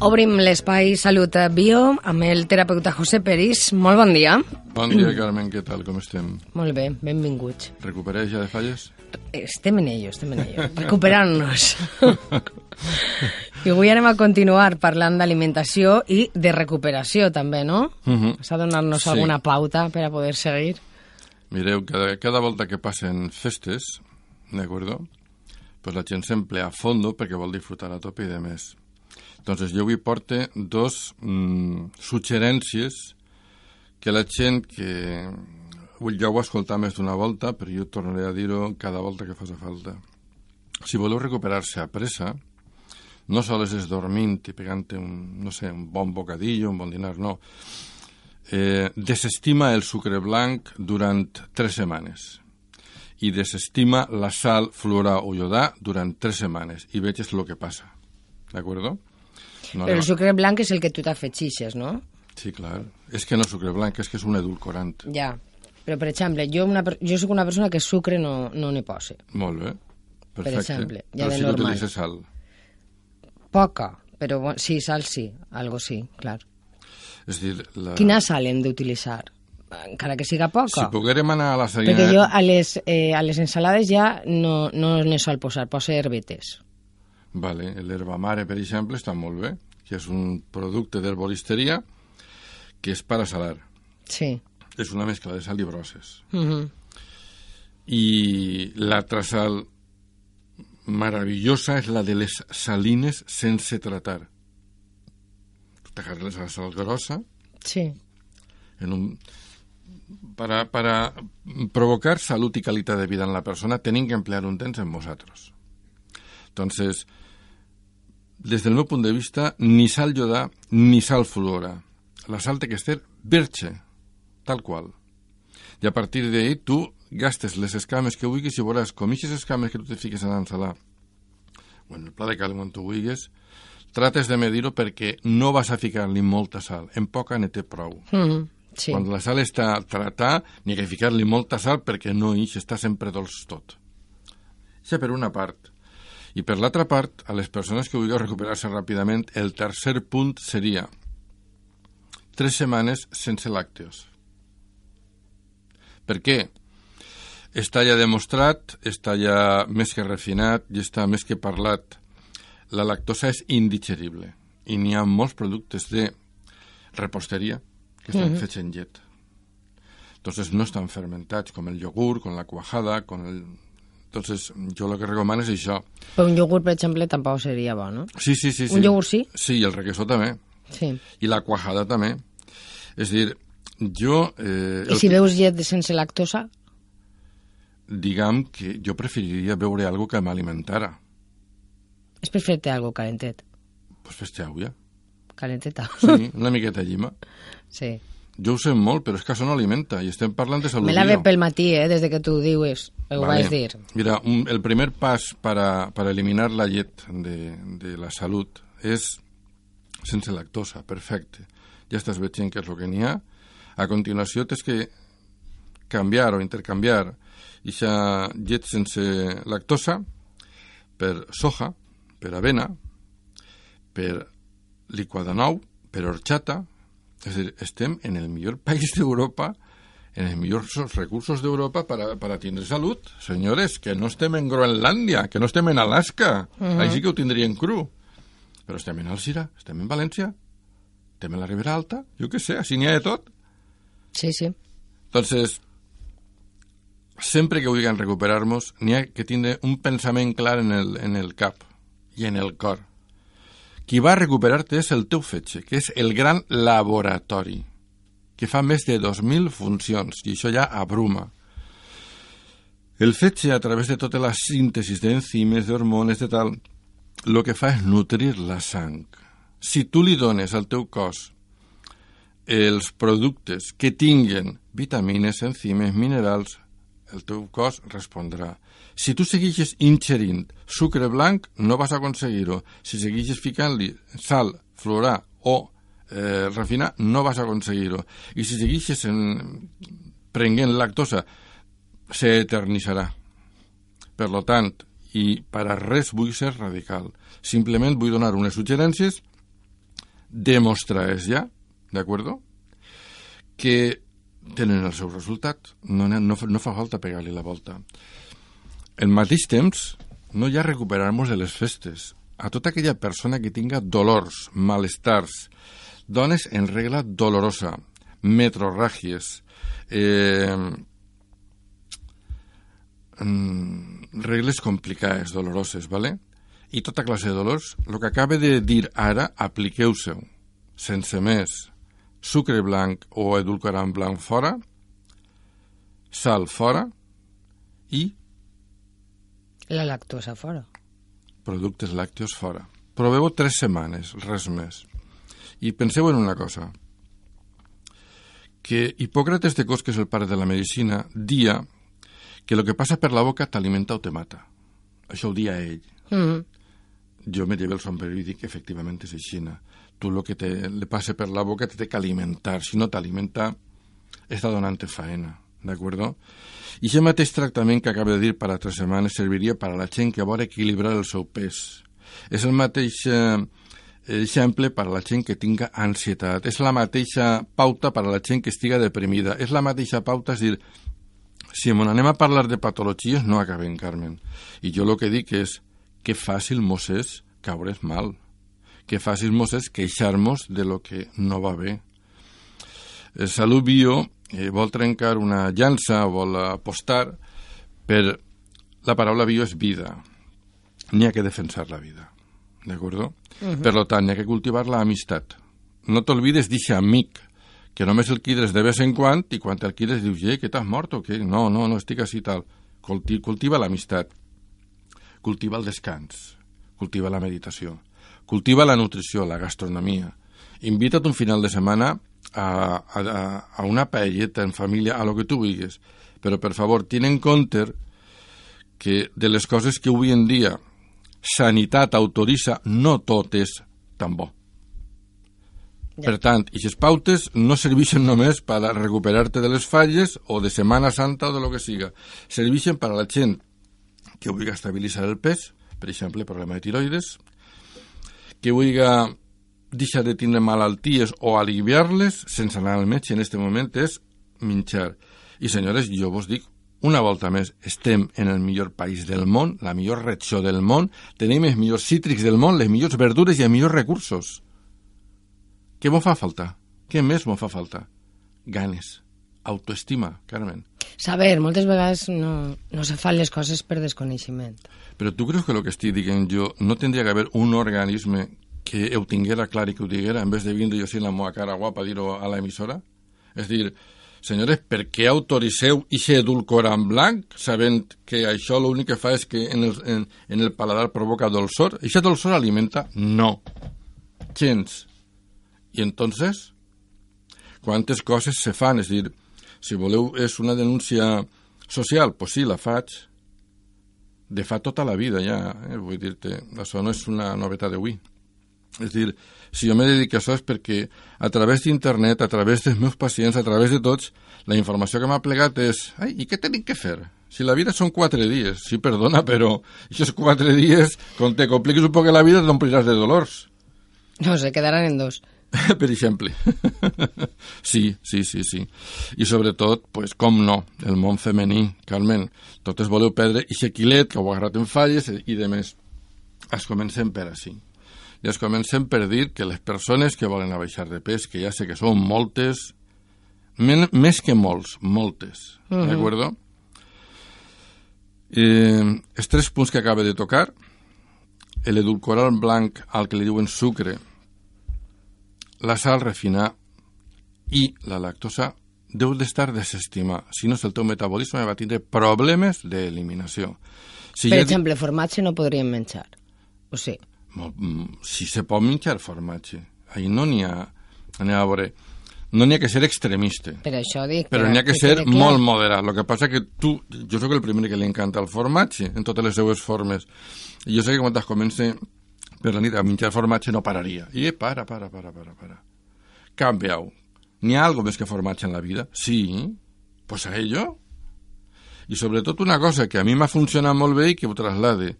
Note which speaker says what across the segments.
Speaker 1: Obrim l'espai Salut Bio amb el terapeuta José Peris. Molt bon dia.
Speaker 2: Bon dia, Carmen, què tal, com estem?
Speaker 1: Molt bé, benvinguts.
Speaker 2: Recupereix ja de falles?
Speaker 1: Estem en ello, estem en ello, recuperant-nos. I avui anem a continuar parlant d'alimentació i de recuperació també, no?
Speaker 2: Uh -huh.
Speaker 1: S'ha de donar-nos
Speaker 2: Sí.
Speaker 1: alguna pauta per a poder seguir.
Speaker 2: Mireu, cada, cada volta que passen festes, d'acord? Pues la gent s'emplea a fondo perquè vol disfrutar a tope i de més. Entonces, jo avui porte dos mm, suggerències que la gent que... Vull ja ho he escoltat més d'una volta, però jo tornaré a dir-ho cada volta que faci falta. Si voleu recuperar-se a pressa, no sols és dormint i pegant un, no sé, un bon bocadillo, un bon dinar, no. Eh, desestima el sucre blanc durant tres setmanes i desestima la sal, fluorà o iodà durant tres setmanes i veges el que passa. D'acord? No
Speaker 1: Però el sucre blanc és el que tu t'afegixes, no?
Speaker 2: Sí, clar. És que no sucre blanc, és que és un edulcorant.
Speaker 1: Ja. Però, per exemple, jo, una, per- jo sóc una persona que sucre no, no n'hi posa.
Speaker 2: Molt bé. Perfecte.
Speaker 1: exemple, ja
Speaker 2: Però
Speaker 1: de
Speaker 2: que
Speaker 1: normal.
Speaker 2: utilitza sal.
Speaker 1: Poca, però sí, sal sí, algo sí, clar.
Speaker 2: És dir, la...
Speaker 1: Quina sal hem d'utilitzar? Encara que siga poca.
Speaker 2: Si poguérem anar a la farina...
Speaker 1: Perquè jo a les, eh, a les ensalades ja no, no ne sol posar, posa herbetes.
Speaker 2: Vale, l'herba mare, per exemple, està molt bé, que és un producte d'herboristeria que és per a salar.
Speaker 1: Sí.
Speaker 2: És una mescla de sal i brosses.
Speaker 1: Uh -huh.
Speaker 2: I l'altra sal meravellosa és la de les salines sense tratar. T'agarres la sal grossa
Speaker 1: Sí.
Speaker 2: en un... Para, para provocar salud y calidad de vida en la persona, tienen que emplear un temps en vosotros. Entonces, desde el meu punt de vista, ni sal iodà ni sal fluora. La sal té que estar verge, tal qual. I a partir d'ahí tu gastes les escames que vulguis i veuràs com aquestes escames que tu te fiques en l'ensalà o en el pla de cal on tu vulguis, trates de medir-ho perquè no vas a ficar-li molta sal. En poca ne té prou.
Speaker 1: Uh -huh. sí.
Speaker 2: Quan la sal està a tratar, n'hi ha que ficar-li molta sal perquè no ix, està sempre dolç tot. Això per una part. I per l'altra part, a les persones que vulgueu recuperar-se ràpidament, el tercer punt seria tres setmanes sense làcteos. Per què? Està ja demostrat, està ja més que refinat i està més que parlat. La lactosa és indigerible i n'hi ha molts productes de reposteria que estan fets en llet. Entonces no estan fermentats, com el iogurt, com la cuajada, com el... Entonces, jo el que recomano és això.
Speaker 1: Però un iogurt, per exemple, tampoc seria bo, no?
Speaker 2: Sí, sí, sí. sí.
Speaker 1: Un iogurt sí?
Speaker 2: Sí, i el requesó també.
Speaker 1: Sí.
Speaker 2: I la cuajada també. És dir, jo... Eh,
Speaker 1: I si veus llet sense lactosa?
Speaker 2: Diguem que jo preferiria beure algo que m'alimentara.
Speaker 1: És per fer-te algo calentet.
Speaker 2: Pues fes-te aigua.
Speaker 1: Calenteta.
Speaker 2: Sí, una miqueta llima.
Speaker 1: Sí.
Speaker 2: Jo ho sé molt, però és que això no alimenta i estem parlant de salut.
Speaker 1: Me la ve pel matí, eh, des de que tu dius. Ho
Speaker 2: Vale.
Speaker 1: vas dir.
Speaker 2: Mira, un- el primer pas para, para eliminar la llet de, de la salut és sense lactosa, perfecte. Ja estàs veient què és el que n'hi ha. A continuació tens que canviar o intercanviar aquesta llet sense lactosa per soja, per avena, per liquà de nou, per horchata. És a dir, estem en el millor país d'Europa en els millors recursos d'Europa para, para tindre salut. Senyores, que no estem en Groenlàndia, que no estem en Alaska. Uh -huh. Així que ho tindrien cru. Però estem en Alcira, estem en València, estem en la Ribera Alta, jo què sé, així n'hi ha de tot.
Speaker 1: Sí, sí.
Speaker 2: Entonces, sempre que vulguin recuperar-nos, n'hi ha que tindre un pensament clar en el, en el cap i en el cor. Qui va a recuperar-te és el teu fetge, que és el gran laboratori, que fa més de 2.000 funcions, i això ja abruma. El fetge, a través de tota la síntesi d'enzimes, d'hormones, de tal, el que fa és nutrir la sang. Si tu li dones al teu cos els productes que tinguen vitamines, enzimes, minerals, el teu cos respondrà. Si tu segueixes ingerint sucre blanc, no vas aconseguir-ho. Si segueixes ficant-li sal, florà o eh, refinar, no vas aconseguir-ho. I si segueixes en, prenent lactosa, s'eternitzarà. Per lo tant, i per a res vull ser radical. Simplement vull donar unes suggerències demostrades ja, d'acord? Que tenen el seu resultat. No, no, no fa falta pegar-li la volta. En mateix temps, no hi ha recuperar-nos de les festes. A tota aquella persona que tinga dolors, malestars, dones en regla dolorosa, metrorràgies, eh, mm, regles complicades, doloroses, ¿vale? i tota classe de dolors, el que acaba de dir ara, apliqueu-se sense més sucre blanc o edulcorant blanc fora, sal fora i...
Speaker 1: La lactosa fora.
Speaker 2: Productes làcteos fora. Proveu tres setmanes, res més. I penseu en una cosa, que Hipòcrates de Cos, que és el pare de la medicina, dia que el que passa per la boca t'alimenta o te mata. Això ho dia ell. Mm -hmm jo me llevo el sombrero i dic que efectivament és així. Tu el que te, le passe per la boca te té que alimentar. Si no t'alimenta, està donant-te faena. D'acord? I aquest mateix tractament que acabo de dir per a tres setmanes serviria per a la gent que vol equilibrar el seu pes. És el mateix eh, exemple per a la gent que tinga ansietat. És la mateixa pauta per a la gent que estiga deprimida. És la mateixa pauta, és dir, si anem a parlar de patologies, no acabem, Carmen. I jo el que dic és, que fàcil mos és caure's mal, que fàcil mos és queixar-nos de lo que no va bé. El Salut Bio eh, vol trencar una llança, vol apostar per... La paraula bio és vida. N'hi ha que defensar la vida. D'acord? Uh -huh. Per tant, n'hi ha que cultivar la amistat. No t'olvides d'eixe amic, que només el quides de vez en quan i quan el quides dius, eh, que t'has mort o què? No, no, no estic així tal. Culti cultiva l'amistat cultiva el descans, cultiva la meditació, cultiva la nutrició, la gastronomia. Invita't un final de setmana a, a, a una paelleta en família, a lo que tu vulguis. Però, per favor, ten en compte que de les coses que avui en dia sanitat autoritza, no tot és tan bo. Ja. Per tant, aquestes pautes no serveixen només per recuperar-te de les falles o de Setmana Santa o de lo que siga. Serveixen per a la gent que vulgui estabilitzar el pes, per exemple, problema de tiroides, que vulgui deixar de tindre malalties o aliviar-les sense anar al metge en aquest moment és menjar. I senyores, jo vos dic una volta més, estem en el millor país del món, la millor regió del món, tenim els millors cítrics del món, les millors verdures i els millors recursos. Què m'ho fa falta? Què més m'ho fa falta? Ganes, autoestima, Carmen.
Speaker 1: Saber, moltes vegades no, no se fan les coses per desconeixement.
Speaker 2: Però tu creus que el que estic dient jo no tindria que haver un organisme que ho tinguera clar i que ho diguera en vez de vindre jo així la meva cara guapa a dir-ho a l'emissora? És dir, senyores, per què autoritzeu aquest edulcorant blanc sabent que això l'únic que fa és que en el, en, en el paladar provoca dolçor? I aquest dolçor alimenta? No. Gens. I entonces, quantes coses se fan? És dir, si voleu, és una denúncia social, pues sí, la faig de fa tota la vida ja, eh? vull dir-te, això no és una novetat d'avui. És dir, si jo me dedico a això és perquè a través d'internet, a través dels meus pacients, a través de tots, la informació que m'ha plegat és ai, i què tenim que fer? Si la vida són quatre dies, sí, perdona, però aquests quatre dies, quan te compliques un poc la vida, t'ompliràs de dolors.
Speaker 1: No, se quedaran en dos.
Speaker 2: per exemple. sí, sí, sí, sí. I sobretot, pues, com no, el món femení, Carmen, totes voleu perdre i quilet que ho agarrat en falles i de més. Es comencem per així. I es comencem per dir que les persones que volen abaixar de pes, que ja sé que són moltes, men, més que molts, moltes, uh -huh. d'acord? Eh, els tres punts que acaba de tocar, l'edulcorant blanc al que li diuen sucre, la sal refinar i la lactosa deu d'estar desestimar. Si no, el teu metabolisme va tindre problemes d'eliminació.
Speaker 1: Si per ja... exemple, formatge no podríem menjar, o sí?
Speaker 2: Mm, si se pot menjar formatge. Ahí no n'hi ha... Anem a veure no n'hi ha que ser extremista.
Speaker 1: Per això dic.
Speaker 2: Però n'hi ha que, que ser molt moderat. El que passa que tu, jo sóc el primer que li encanta el formatge en totes les seues formes. I jo sé que quan es comença per la nit a menjar formatge no pararia. I para, para, para, para, para. Canviau. N'hi ha algo més que formatge en la vida? Sí. Pues a ello. I sobretot una cosa que a mi m'ha funcionat molt bé i que ho traslade.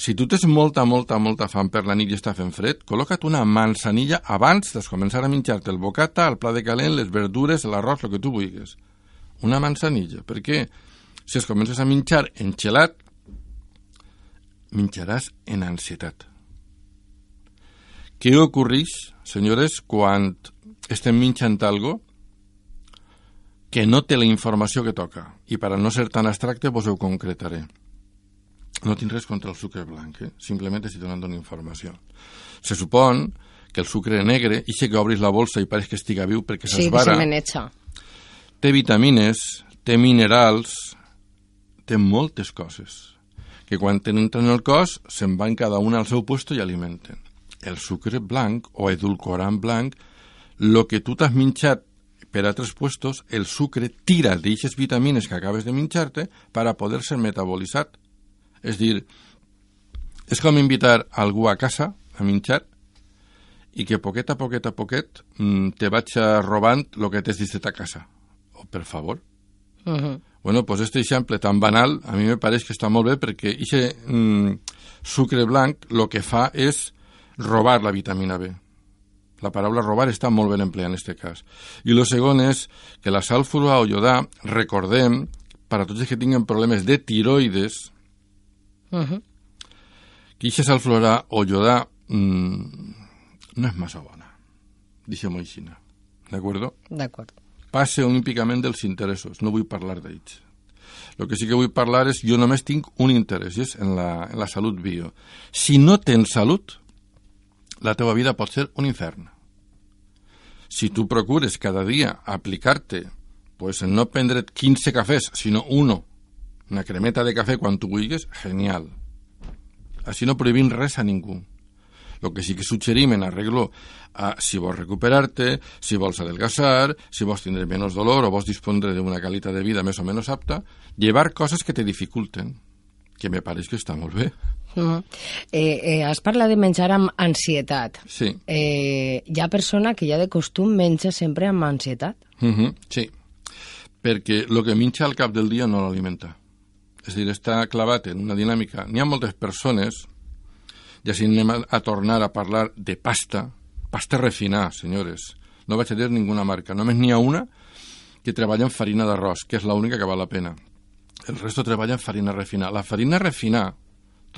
Speaker 2: Si tu tens molta, molta, molta fam per la nit i està fent fred, col·loca't una manzanilla abans de començar a menjar-te el bocata, el pla de calent, les verdures, l'arròs, el que tu vulguis. Una manzanilla. Per què? Si es comences a menjar enxelat, menjaràs en ansietat. Què ocorreix, senyores, quan estem menjant algo que no té la informació que toca? I per a no ser tan abstracte, vos ho concretaré. No tinc res contra el sucre blanc, eh? simplement estic donant una informació. Se supon que el sucre negre, i que obris la bolsa i pareix que estiga viu perquè s'esvara...
Speaker 1: Sí,
Speaker 2: té vitamines, té minerals, té moltes coses que quan tenen en el cos se'n van cada una al seu puesto i alimenten. El sucre blanc o edulcorant blanc, el que tu t'has minxat per altres puestos, el sucre tira d'aquestes vitamines que acabes de minxar-te per a poder ser metabolitzat. És dir, és com invitar algú a casa a minxar i que poquet a poquet a poquet mm, te vaig robant el que t'has dit a casa. Oh, per favor. Uh -huh. Bueno, pues este exemple tan banal a mi me pareix que està molt bé perquè aquest mm, sucre blanc el que fa és robar la vitamina B. La paraula robar està molt ben empleada en aquest cas. I el segon és que la sal o iodà, recordem, per a tots els que tinguin problemes de tiroides, uh -huh. que aquesta sal fluorà o iodà mmm, no és massa bona. Deixem-ho així. D'acord?
Speaker 1: D'acord.
Speaker 2: Passe olímpicament dels interessos, no vull parlar d'ells. El que sí que vull parlar és, jo només tinc un interès, és en la, en la salut bio. Si no tens salut, la teva vida pot ser un infern. Si tu procures cada dia aplicar-te, pues no prendre't 15 cafès, sinó uno, una cremeta de cafè quan tu vulguis, genial. Així no prohibim res a ningú. El que sí que suggerim en arreglo a si vols recuperar-te, si vols adelgassar, si vols tindre menys dolor o vols dispondre d'una qualitat de vida més o menys apta, llevar coses que te dificulten, que me pareix que està molt bé.
Speaker 1: -huh. eh, eh, has parlat de menjar amb ansietat.
Speaker 2: Sí.
Speaker 1: Eh, hi ha persona que ja de costum menja sempre amb ansietat.
Speaker 2: Uh -huh. Sí, perquè el que menja al cap del dia no l'alimenta. És a dir, està clavat en una dinàmica. N'hi ha moltes persones, ja si anem a, tornar a parlar de pasta, pasta refinar, senyores. No vaig a dir ninguna marca, només n'hi ha una que treballa en farina d'arròs, que és l'única que val la pena. El resto treballa en farina refinar. La farina refinar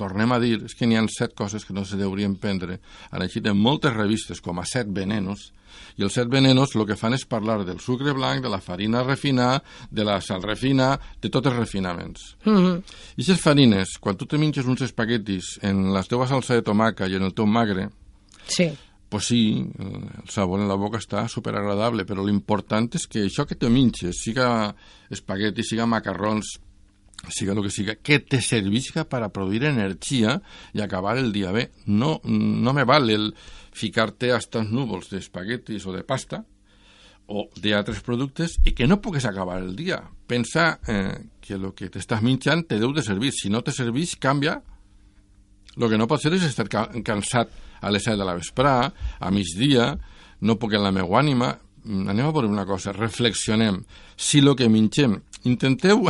Speaker 2: tornem a dir, és que n'hi ha set coses que no se deurien prendre. Han eixit en moltes revistes com a set venenos, i els set venenos el que fan és parlar del sucre blanc, de la farina refinar, de la sal refinar, de tots els refinaments. Mm -hmm. I aquestes farines, quan tu te menges uns espaguetis en la teva salsa de tomaca i en el teu magre,
Speaker 1: sí.
Speaker 2: pues sí, el sabor en la boca està superagradable, però l'important és que això que te menges, siga espaguetis, siga macarrons, siga lo que siga, que te servisca para producir energia i acabar el dia bé. No, no me vale el ficar-te a estos núvols d'espaguetis o de pasta o d'altres productes i que no pugues acabar el dia. Pensa eh, que el que t'estàs menjant te deu de servir. Si no te serveix, canvia. El que no pot ser és estar cansat a les 7 de la vesprà, a migdia, no puc en la meva ànima. Anem a veure una cosa, reflexionem. Si el que mengem, intenteu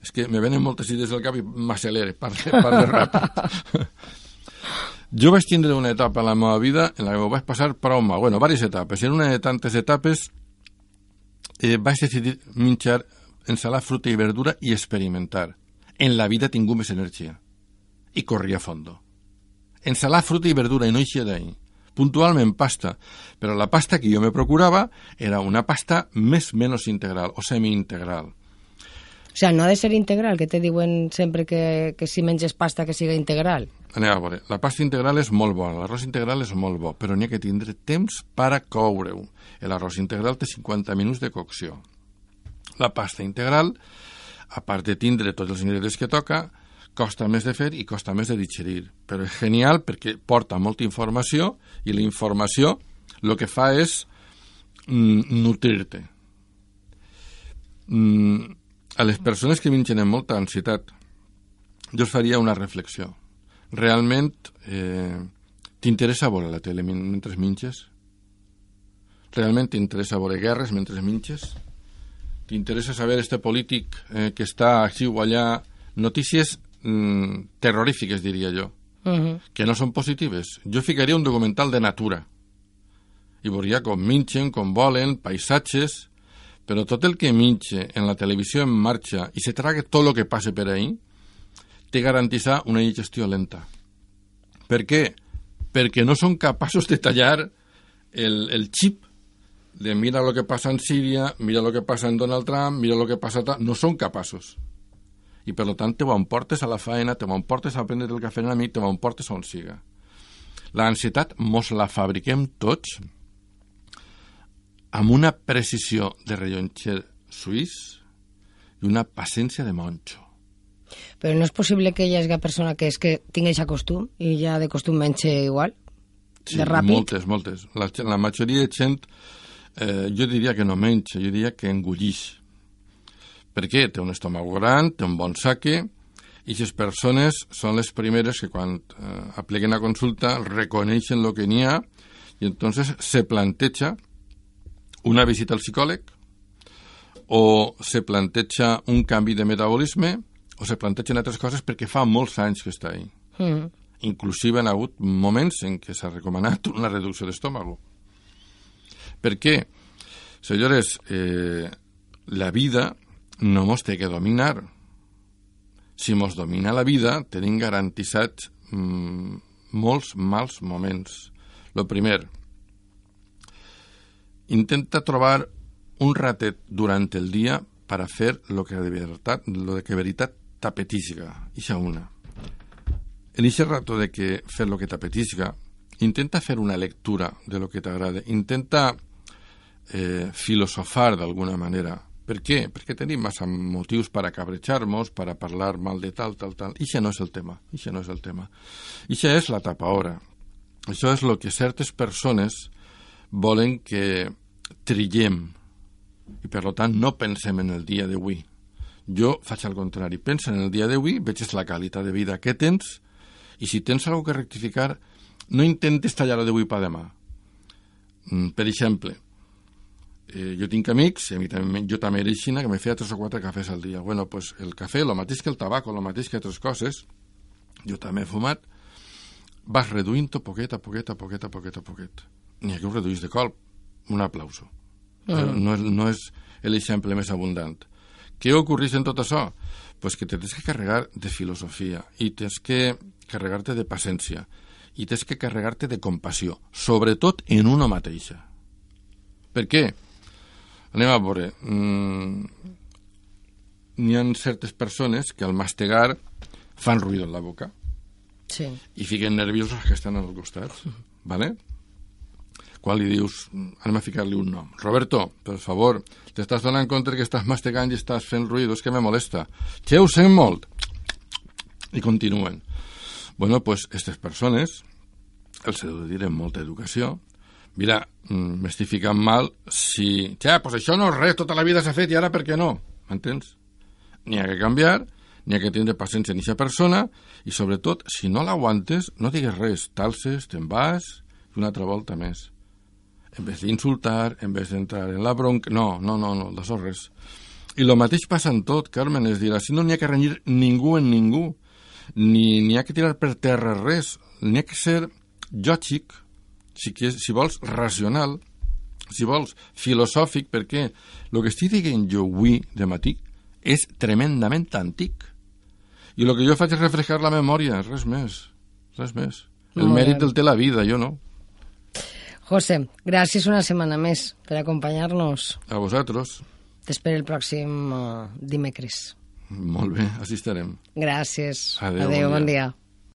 Speaker 2: és que me venen moltes idees al cap i m'accelere, parle, parle ràpid. jo vaig tindre una etapa a la meva vida en la que ho vaig passar prou mal. Bueno, diverses etapes. En una de tantes etapes eh, vaig decidir menjar ensalar fruta i verdura i experimentar. En la vida tingut més energia. I corria a fondo. Ensalar fruta i verdura i no eixia d'ahir puntualment pasta, però la pasta que jo me procurava era una pasta més menys integral o semi-integral.
Speaker 1: O sigui, no ha de ser integral, que te diuen sempre que, que si menges pasta que siga integral.
Speaker 2: Anem a veure, la pasta integral és molt bona, l'arròs integral és molt bo, però n'hi ha que tindre temps per a coure-ho. L'arròs integral té 50 minuts de cocció. La pasta integral, a part de tindre tots els ingredients que toca, costa més de fer i costa més de digerir. Però és genial perquè porta molta informació i la informació el que fa és mm, nutrir-te. Mm, a les persones que mengen amb molta ansietat, jo us faria una reflexió. Realment eh, t'interessa veure la tele mentre menges? Realment t'interessa veure guerres mentre menges? t'interessa saber este polític eh, que està així o allà, notícies mm, terrorífiques, diria jo,
Speaker 1: Uh -huh.
Speaker 2: que no són positives. Jo ficaria un documental de natura i veuria com minxen, com volen, paisatges, però tot el que minxe en la televisió en marxa i se traga tot el que passa per ahí, té garantitzar una digestió lenta. Per què? Perquè no són capaços de tallar el, el xip de mira el que passa en Síria, mira el que passa en Donald Trump, mira el que passa... No són capaços. I per tant te ho emportes a la feina, te ho emportes a prendre el cafè amb l'amic, te ho emportes on siga. L'ansietat mos la fabriquem tots amb una precisió de rellotger suís i una paciència de monxo.
Speaker 1: Però no és possible que hi hagi persona que és que tingui aquest costum i ja de costum menys igual?
Speaker 2: Sí,
Speaker 1: de ràpid?
Speaker 2: moltes, moltes. La, la majoria de gent, eh, jo diria que no menja, jo diria que engullix. Per què? Té un estómac gran, té un bon saque, i les persones són les primeres que quan eh, apliquen a consulta reconeixen el que n'hi ha i entonces se planteja una visita al psicòleg o se planteja un canvi de metabolisme o se plantegen altres coses perquè fa molts anys que està ahí.
Speaker 1: Mm.
Speaker 2: Inclusive han hagut moments en què s'ha recomanat una reducció d'estómago. Per què? Senyores, eh, la vida no mos té que dominar. Si mos domina la vida, tenim garantitzats mm, molts mals moments. Lo primer, intenta trobar un ratet durant el dia para fer lo que de veritat, lo de que veritat t'apetisga. Ixa una. En ese rato de que fer lo que t'apetisga, intenta fer una lectura de lo que t'agrada. Intenta eh, filosofar d'alguna manera. Per què? Perquè tenim massa motius per a cabrejar-nos, per a parlar mal de tal, tal, tal. Ixa no és el tema. Ixa no és el tema. Ixa és la tapaora. Això és el que certes persones volen que trillem i per tant no pensem en el dia d'avui. Jo faig al contrari, pensa en el dia d'avui, veig la qualitat de vida que tens i si tens alguna que rectificar, no intentes tallar-ho d'avui per demà. Mm, Per exemple, eh, jo tinc amics, i també, jo també era així, que me feia tres o quatre cafès al dia. Bueno, pues el cafè, el mateix que el tabac, el mateix que altres coses, jo també he fumat, vas reduint-ho poquet a poquet a poquet a poquet a poquet. Ha que ho reduís de colp. Un aplauso. Però no, és, no és l'exemple més abundant. Què ocorreix en tot això? Pues que te tens que carregar de filosofia i tens que carregar-te de paciència i tens que carregar-te de compassió, sobretot en una mateixa. Per què? Anem a veure. Mm, N'hi ha certes persones que al mastegar fan ruïdo en la boca
Speaker 1: Sí.
Speaker 2: i fiquen nerviosos que estan al costat, ¿vale? Quan li dius, anem a ficar-li un nom. Roberto, per favor, t'estàs donant compte que estàs mastegant i estàs fent ruïdo, és que me molesta. Che, ho sent molt. I continuen. Bueno, pues, aquestes persones, els he de dir amb molta educació, mira, mm, m'estic ficant mal si... Ja, pues això no és res, tota la vida s'ha fet i ara per què no? M'entens? N'hi ha que canviar, n'hi ha que tindre paciència en aquesta persona i sobretot, si no l'aguantes, no digues res, talses, te'n vas i una altra volta més. En vez d'insultar, en vez d'entrar en la bronca... No, no, no, no, d'això res. I el mateix passa en tot, Carmen, és dir, així no n'hi ha que renyir ningú en ningú, ni n'hi ha que tirar per terra res, n'hi ha que ser lògic, si, que, si vols racional, si vols filosòfic, perquè el que estic dient jo avui de matí és tremendament antic. I el que jo faig és refrescar la memòria, res més, res més. El mèrit el té la vida, jo no.
Speaker 1: José, gràcies una setmana més per acompanyar-nos.
Speaker 2: A vosaltres.
Speaker 1: T'espero el pròxim uh, dimecres.
Speaker 2: Molt bé, així estarem.
Speaker 1: Gràcies.
Speaker 2: Adéu,
Speaker 1: Adéu
Speaker 2: bon
Speaker 1: bon
Speaker 2: dia.
Speaker 1: dia.